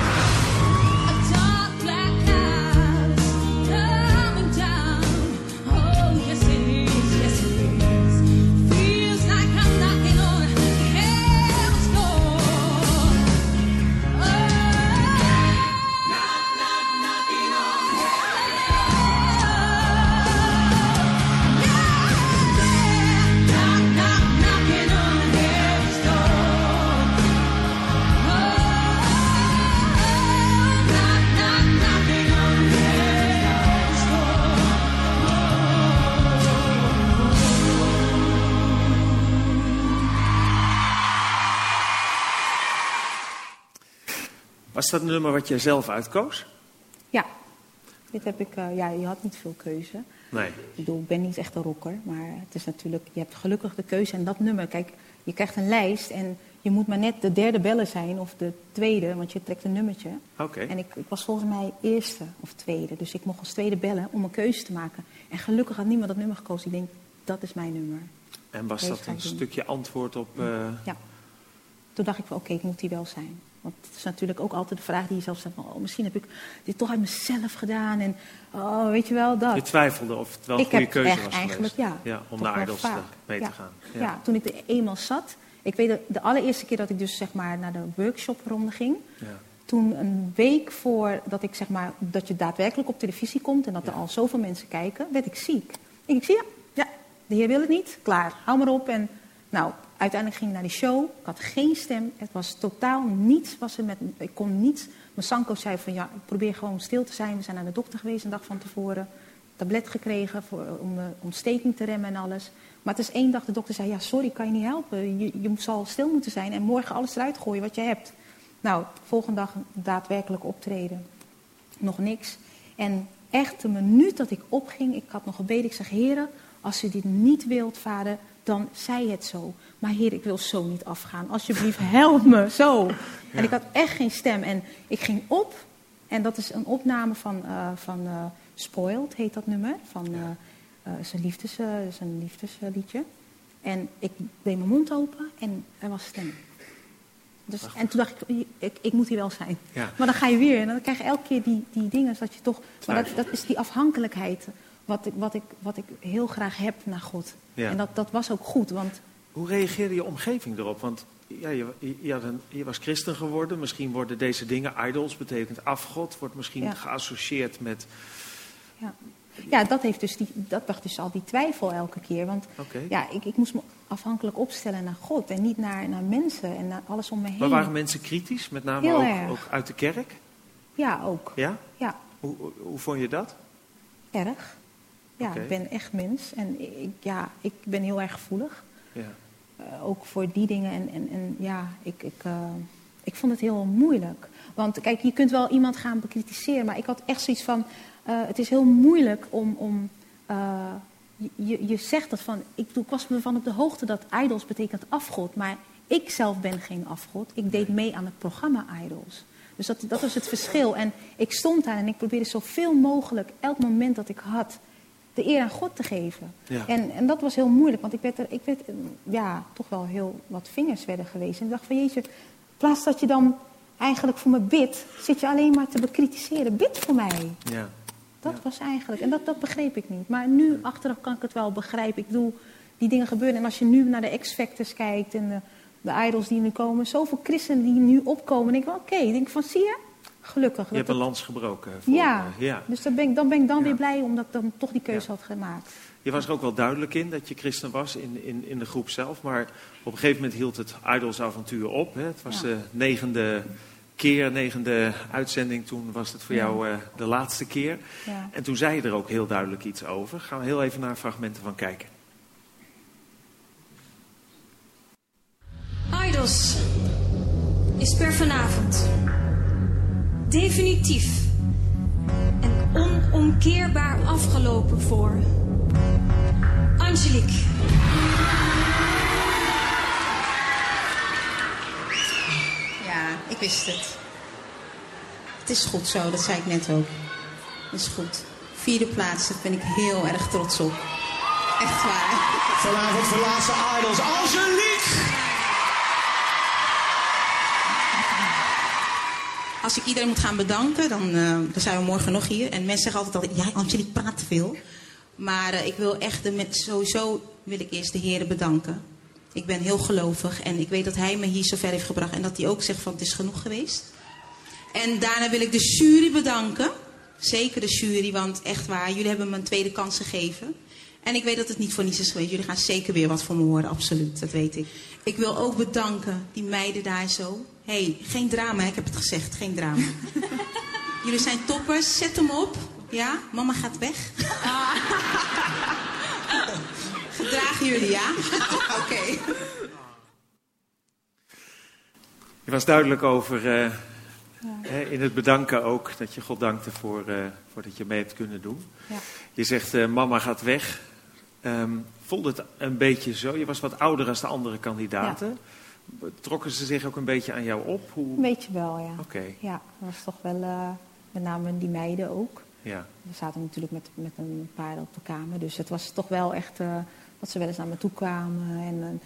Dat een nummer wat jij zelf uitkoos? Ja, dit heb ik, eh, ja, je had niet veel keuze. Nee. Ik bedoel, ik ben niet echt een rocker, maar het is natuurlijk, je hebt gelukkig de keuze en dat nummer. Kijk, je krijgt een lijst en je moet maar net de derde bellen zijn of de tweede, want je trekt een nummertje. Oké. En ik, ik was volgens mij eerste of tweede, dus ik mocht als tweede bellen om een keuze te maken. En gelukkig had niemand dat nummer gekozen. Ik denk, dat is mijn nummer. En was Deze dat een stukje antwoord op... eh, Ja. Toen dacht ik van, oké, ik moet die wel zijn. Want het is natuurlijk ook altijd de vraag die je zelf stelt van, oh, misschien heb ik dit toch uit mezelf gedaan. En, oh, weet je wel, dat. Je twijfelde of het wel een ik goede keuze echt was eigenlijk, geweest. ja. om naar Idols mee ja. te gaan. Ja. toen ik er eenmaal zat. Ik weet dat de allereerste keer dat ik dus zeg maar naar de workshopronde ging. Ja. Toen een week voordat ik zeg maar, dat je daadwerkelijk op televisie komt en dat er al zoveel mensen kijken, werd ik ziek. En ik zie ja, ja, de heer wil het niet, klaar, hou maar op. En nou, uiteindelijk ging ik naar die show. Ik had geen stem, het was totaal niets. Was met, ik kon niets. Mijn zangcoach zei van ja, probeer gewoon stil te zijn. We zijn naar de dokter geweest een dag van tevoren. Tablet gekregen voor, om de ontsteking te remmen en alles. Maar het is één dag, de dokter zei ja, sorry, kan je niet helpen. Je, je zal stil moeten zijn en morgen alles eruit gooien wat je hebt. Nou, volgende dag daadwerkelijk optreden. Nog niks. En echt de minuut dat ik opging, ik had nog gebeden. Ik zeg, heren, als u dit niet wilt, vader, dan zij het zo. Maar heer, ik wil zo niet afgaan. Alsjeblieft, help me, zo. En ik had echt geen stem. En ik ging op. En dat is een opname van, eh, van eh, Spoiled, heet dat nummer. Van, eh een, liefdes, liefdesliedje. En ik deed mijn mond open en er was stem. Dus, en toen dacht ik, ik, ik moet hier wel zijn. Ja. Maar dan ga je weer en dan krijg je elke keer die, die dingen dat je toch... Maar dat, dat is die afhankelijkheid wat ik, wat, ik, wat ik heel graag heb naar God. Ja. En dat, dat was ook goed, want Hoe reageerde je omgeving erop? Want ja, je, je, een- was christen geworden. Misschien worden deze dingen, idols betekent afgod, wordt misschien Ja. geassocieerd met... ja, ja dat, heeft dus die, dat bracht dus al die twijfel elke keer. Want ja, ik, ik moest me afhankelijk opstellen naar God en niet naar, naar mensen en naar alles om me heen. Maar waren mensen kritisch, met name ook, ook uit de kerk? Ja, ook. Ja? Ja, hoe, hoe vond je dat? erg. Ja, ik ben echt mens en ik, ja, ik ben heel erg gevoelig. Ja. Eh, ook voor die dingen. En, en, en ja, ik, ik, eh, ik vond het heel moeilijk. Want kijk, je kunt wel iemand gaan bekritiseren, maar ik had echt zoiets van. eh, het is heel moeilijk om. om je, je zegt dat van. Ik, bedoel, ik was me van op de hoogte dat idols betekent afgod. Maar ik zelf ben geen afgod. Ik deed mee aan het programma Idols. Dus dat, dat was het verschil. En ik stond daar en ik probeerde zoveel mogelijk, elk moment dat ik had, de eer aan God te geven. Ja. En, en dat was heel moeilijk, want ik werd, er, ik werd eh, ja, toch wel heel wat vingers werden geweest. En ik dacht van jeetje, in plaats dat je dan eigenlijk voor me bidt, zit je alleen maar te bekritiseren. Bid voor mij. Ja. Dat Ja. was eigenlijk, en dat, dat begreep ik niet. Maar nu, achteraf kan ik het wel begrijpen. Ik bedoel, die dingen gebeuren. En als je nu naar de X-Factors kijkt en de, de idols die nu komen. Zoveel christenen die nu opkomen. denk ik van, oké, ik denk van, zie je? Gelukkig. Je hebt een lans gebroken. Voor, ja, eh, ja. dus dan ben ik dan, ben ik dan Ja. weer blij omdat ik dan toch die keuze Ja. had gemaakt. Je was er ook wel duidelijk in dat je christen was in, in, in de groep zelf. Maar op een gegeven moment hield het Idols-avontuur op. Hè? Het was Ja. de negende keer, negende uitzending. Toen was het voor Ja. jou eh, de laatste keer. Ja. En toen zei je er ook heel duidelijk iets over. Gaan we heel even naar fragmenten van kijken. Idols is per vanavond definitief en onomkeerbaar afgelopen voor Angelique. Ja, ik wist het. Het is goed zo, dat zei ik net ook. Het is goed. Vierde plaats, daar ben ik heel erg trots op. Echt waar. Vanavond voor laatste Idols, Angelique! Als ik iedereen moet gaan bedanken, dan, eh, dan zijn we morgen nog hier. En mensen zeggen altijd, altijd ja, Angelique praat veel. Maar eh, ik wil echt, de, met, sowieso wil ik eerst de heren bedanken. Ik ben heel gelovig en ik weet dat hij me hier zover heeft gebracht. En dat hij ook zegt van, het is genoeg geweest. En daarna wil ik de jury bedanken. Zeker de jury, want echt waar, jullie hebben me een tweede kans gegeven. En ik weet dat het niet voor niets is geweest. Jullie gaan zeker weer wat van me horen, absoluut, dat weet ik. Ik wil ook bedanken die meiden daar zo. Hé, hey, geen drama, ik heb het gezegd, geen drama. jullie zijn toppers, zet hem op. Ja, mama gaat weg. Gedragen jullie, ja? Oké. Je was duidelijk over eh, hè, in het bedanken ook. Dat je God dankte voor, eh, voor dat je mee hebt kunnen doen. Ja. Je zegt eh, mama gaat weg. Ehm voelde het een beetje zo? Je was wat ouder als de andere kandidaten. Trokken ze zich ook een beetje aan jou op? Hoe... Een beetje wel, ja. Oké, Ja, dat was toch wel, eh, met name die meiden ook. ja. We zaten natuurlijk met, met een paar op de kamer. Dus het was toch wel echt eh, dat ze wel eens naar me toe kwamen. En een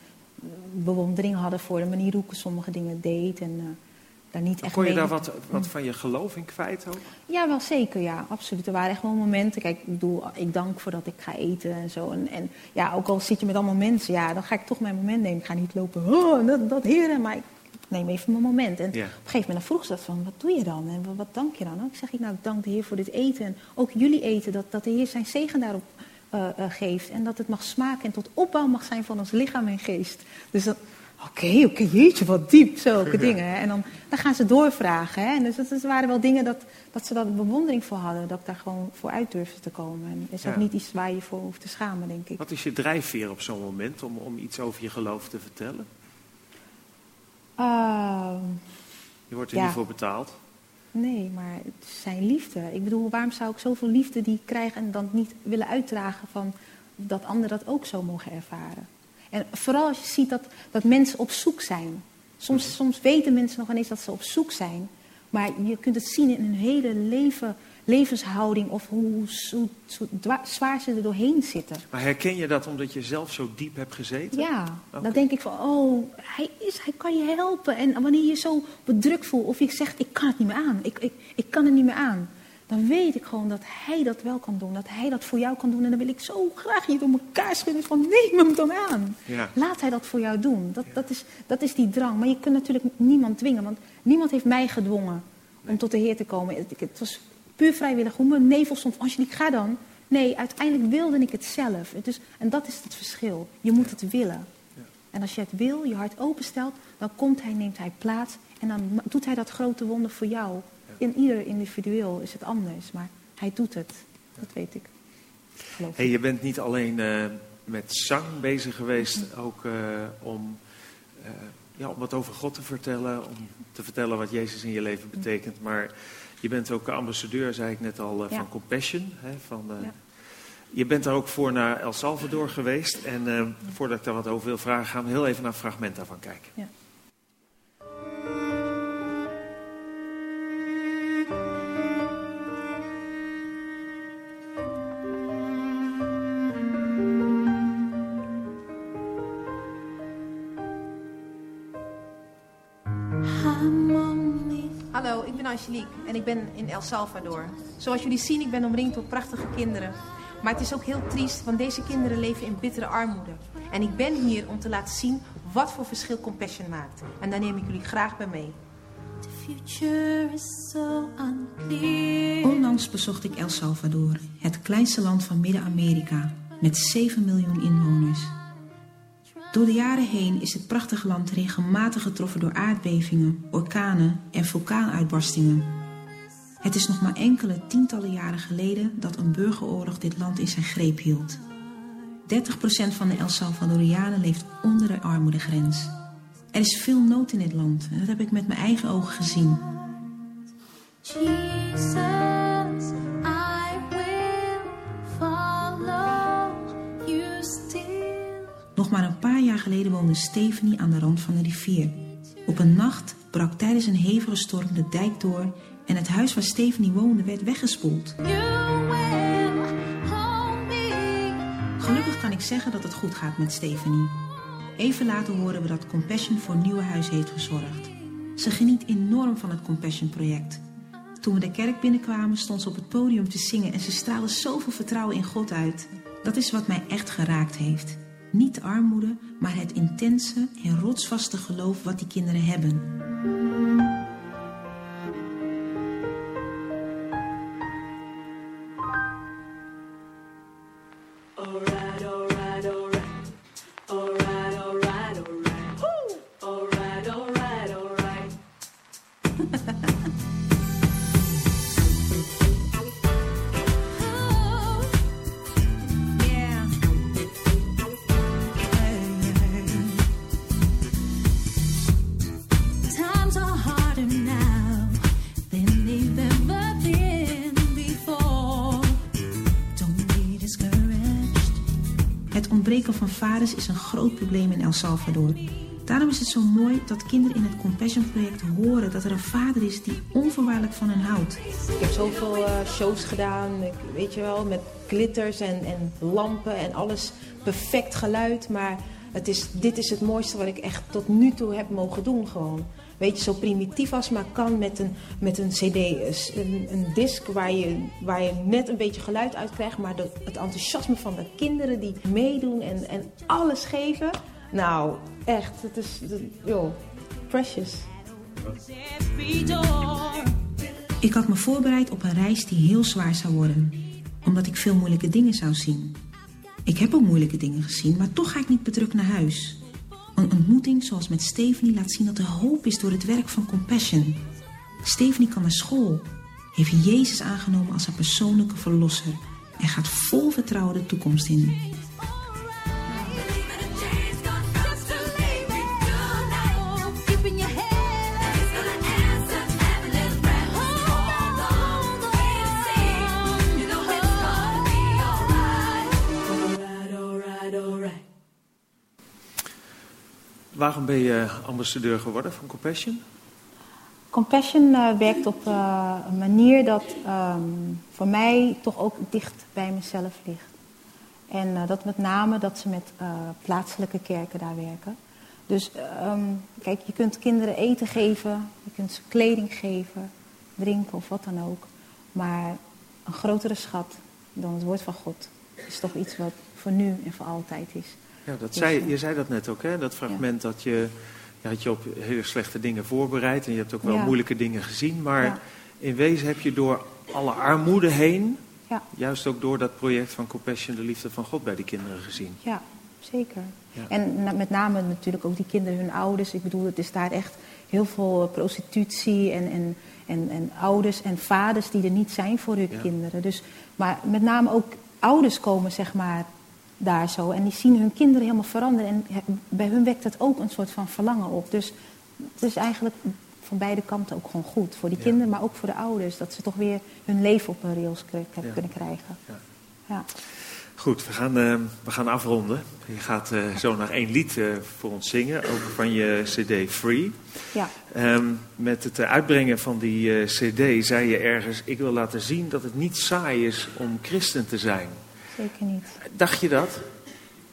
bewondering hadden voor de manier hoe ik sommige dingen deed. En eh, daar niet echt Kon je mee- daar wat, wat van je geloof in kwijt ook? Ja, wel zeker, ja, absoluut. Er waren echt wel momenten. Kijk, ik bedoel, ik dank voordat ik ga eten en zo. En, en ja, ook al zit je met allemaal mensen, ja, dan ga ik toch mijn moment nemen. Ik ga niet lopen, oh, dat, dat heren, maar ik neem even mijn moment. En Ja. op een gegeven moment dan vroeg ze dat van, wat doe je dan? En wat, dank je dan? Nou, ik zeg, ik, nou, ik dank de Heer voor dit eten. En ook jullie eten, dat, dat de Heer zijn zegen daarop eh, eh, geeft. En dat het mag smaken en tot opbouw mag zijn van ons lichaam en geest. Dus dat, oké, oké, jeetje, wat diep, zulke dingen. Hè. En dan, dan gaan ze doorvragen. Hè. En dus dat, dat waren wel dingen dat, dat ze daar bewondering voor hadden. Dat ik daar gewoon voor uit durfde te komen. En is ook Ja. niet iets waar je voor hoeft te schamen, denk ik. Wat is je drijfveer op zo'n moment om, om iets over je geloof te vertellen? Ehm, Je wordt er Ja. niet voor betaald. nee, maar het is zijn liefde. Ik bedoel, waarom zou ik zoveel liefde die ik krijg en dan niet willen uitdragen van dat anderen dat ook zo mogen ervaren? En vooral als je ziet dat, dat mensen op zoek zijn. Soms, soms weten mensen nog ineens dat ze op zoek zijn. Maar je kunt het zien in hun hele leven, levenshouding of hoe, hoe, hoe dwa- zwaar ze er doorheen zitten. Maar herken je dat omdat je zelf zo diep hebt gezeten? Ja, dan denk ik van, oh, hij, is, hij kan je helpen. En wanneer je je zo bedrukt voelt of je zegt, ik kan het niet meer aan, ik, ik, ik kan het niet meer aan. Dan weet ik gewoon dat hij dat wel kan doen, dat hij dat voor jou kan doen. En dan wil ik zo graag je door elkaar schudden van, neem hem dan aan. Ja. Laat hij dat voor jou doen. Dat, dat, is, dat is die drang. Maar je kunt natuurlijk niemand dwingen, want niemand heeft mij gedwongen om tot de Heer te komen. Het, het was puur vrijwillig. Hoe mijn nevel stond, Angelique, ga dan. Nee, uiteindelijk wilde ik het zelf. Het is, en dat is het verschil. Je moet het willen. En als je het wil, je hart openstelt, dan komt hij, neemt hij plaats. En dan doet hij dat grote wonder voor jou. In ieder individueel is het anders, maar hij doet het. Dat weet ik. Geloof Hey, je bent niet alleen eh, met zang bezig geweest, ook eh, om, eh, ja, om wat over God te vertellen, om te vertellen wat Jezus in je leven betekent. Maar je bent ook ambassadeur, zei ik net al, Ja. van Compassion. Hè, van, Ja. Je bent daar ook voor naar El Salvador geweest. En voordat ik daar wat over wil vragen, gaan we heel even naar een fragment daarvan kijken. Ja. Hallo, ik ben Angelique en ik ben in El Salvador. Zoals jullie zien, ik ben omringd door prachtige kinderen. Maar het is ook heel triest, want deze kinderen leven in bittere armoede. En ik ben hier om te laten zien wat voor verschil Compassion maakt. En daar neem ik jullie graag bij mee. The future is so unclear. Onlangs bezocht ik El Salvador, het kleinste land van Midden-Amerika, met 7 miljoen inwoners. Door de jaren heen is het prachtige land regelmatig getroffen door aardbevingen, orkanen en vulkaanuitbarstingen. Het is nog maar enkele tientallen jaren geleden dat een burgeroorlog dit land in zijn greep hield. 30% van de El Salvadorianen leeft onder de armoedegrens. Er is veel nood in dit land en dat heb ik met mijn eigen ogen gezien. Nog maar een paar jaar geleden woonde Stephanie aan de rand van de rivier. Op een nacht brak tijdens een hevige storm de dijk door en het huis waar Stephanie woonde werd weggespoeld. Gelukkig kan ik zeggen dat het goed gaat met Stephanie. Even later horen we dat Compassion voor nieuwe huis heeft gezorgd. Ze geniet enorm van het Compassion project. Toen we de kerk binnenkwamen stond ze op het podium te zingen en ze straalde zoveel vertrouwen in God uit. Dat is wat mij echt geraakt heeft. Niet de armoede, maar het intense en rotsvaste geloof wat die kinderen hebben. Is een groot probleem in El Salvador. Daarom is het zo mooi dat kinderen in het Compassion project horen dat er een vader is die onvoorwaardelijk van hen houdt. Ik heb zoveel eh, shows gedaan, weet je wel, met glitters en, en lampen en alles. Perfect geluid, maar het is, dit is het mooiste wat ik echt tot nu toe heb mogen doen gewoon. Weet je, zo primitief als maar kan met een, met een cd, een, een disc waar je, waar je net een beetje geluid uit krijgt. Maar het enthousiasme van de kinderen die meedoen en, en alles geven. Nou, echt, het is, joh, precious. Ik had me voorbereid op een reis die heel zwaar zou worden, omdat ik veel moeilijke dingen zou zien. Ik heb ook moeilijke dingen gezien, maar toch ga ik niet bedrukt naar huis. Een ontmoeting zoals met Stephanie laat zien dat er hoop is door het werk van Compassion. Stephanie kan naar school, heeft Jezus aangenomen als haar persoonlijke verlosser en gaat vol vertrouwen de toekomst in. Waarom ben je ambassadeur geworden van Compassion? Compassion eh, werkt op eh, een manier dat ehm, voor mij toch ook dicht bij mezelf ligt. En eh, dat met name dat ze met eh, plaatselijke kerken daar werken. Dus ehm, kijk, je kunt kinderen eten geven, je kunt ze kleding geven, drinken of wat dan ook. Maar een grotere schat dan het woord van God is toch iets wat voor nu en voor altijd is. Ja, dat Dus, zei, je zei dat net ook, hè? dat fragment dat je, je had je op hele slechte dingen voorbereid en je hebt ook wel Ja. moeilijke dingen gezien, maar Ja. in wezen heb je door alle armoede heen, Ja. juist ook door dat project van Compassion de liefde van God bij die kinderen gezien. Ja, zeker. En na- met name natuurlijk ook die kinderen, hun ouders. Ik bedoel, het is daar echt heel veel eh, prostitutie en, en, en, en ouders en vaders die er niet zijn voor hun kinderen. Dus, maar met name ook ouders komen, zeg maar, daar zo. En die zien hun kinderen helemaal veranderen. En bij hun wekt het ook een soort van verlangen op. Dus het is eigenlijk van beide kanten ook gewoon goed. Voor die kinderen, maar ook voor de ouders. Dat ze toch weer hun leven op een rails kunnen krijgen. Ja. Ja. Goed, we gaan, eh, we gaan afronden. Je gaat eh, zo nog één lied eh, voor ons zingen, ook van je CD Free. ja. Ehm, met het uitbrengen van die CD zei je ergens: Ik wil laten zien dat het niet saai is om christen te zijn. Zeker niet. Dacht je dat?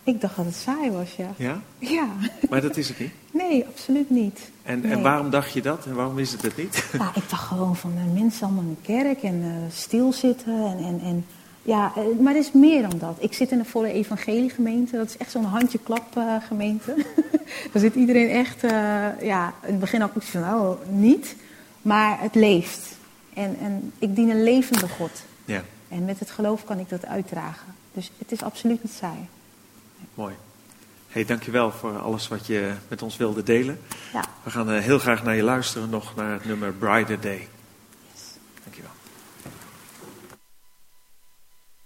Ik dacht dat het saai was, ja. Ja, Ja, maar dat is het niet. nee, absoluut niet. En, Nee. en waarom dacht je dat en waarom is het het niet? Ja, ik dacht gewoon van de mensen allemaal in de kerk en eh, stilzitten. En, en, en, ja, eh, maar het is meer dan dat. Ik zit in een volle evangeliegemeente. Dat is echt zo'n handje-klap eh, gemeente. Daar zit iedereen echt, eh, ja, in het begin had ik van, oh, niet. Maar het leeft. En, en ik dien een levende God. Ja, En met het geloof kan ik dat uitdragen. Dus het is absoluut niet saai. mooi. Hey, dankjewel voor alles wat je met ons wilde delen. Ja. We gaan eh, heel graag naar je luisteren, nog naar het nummer Brighter Day.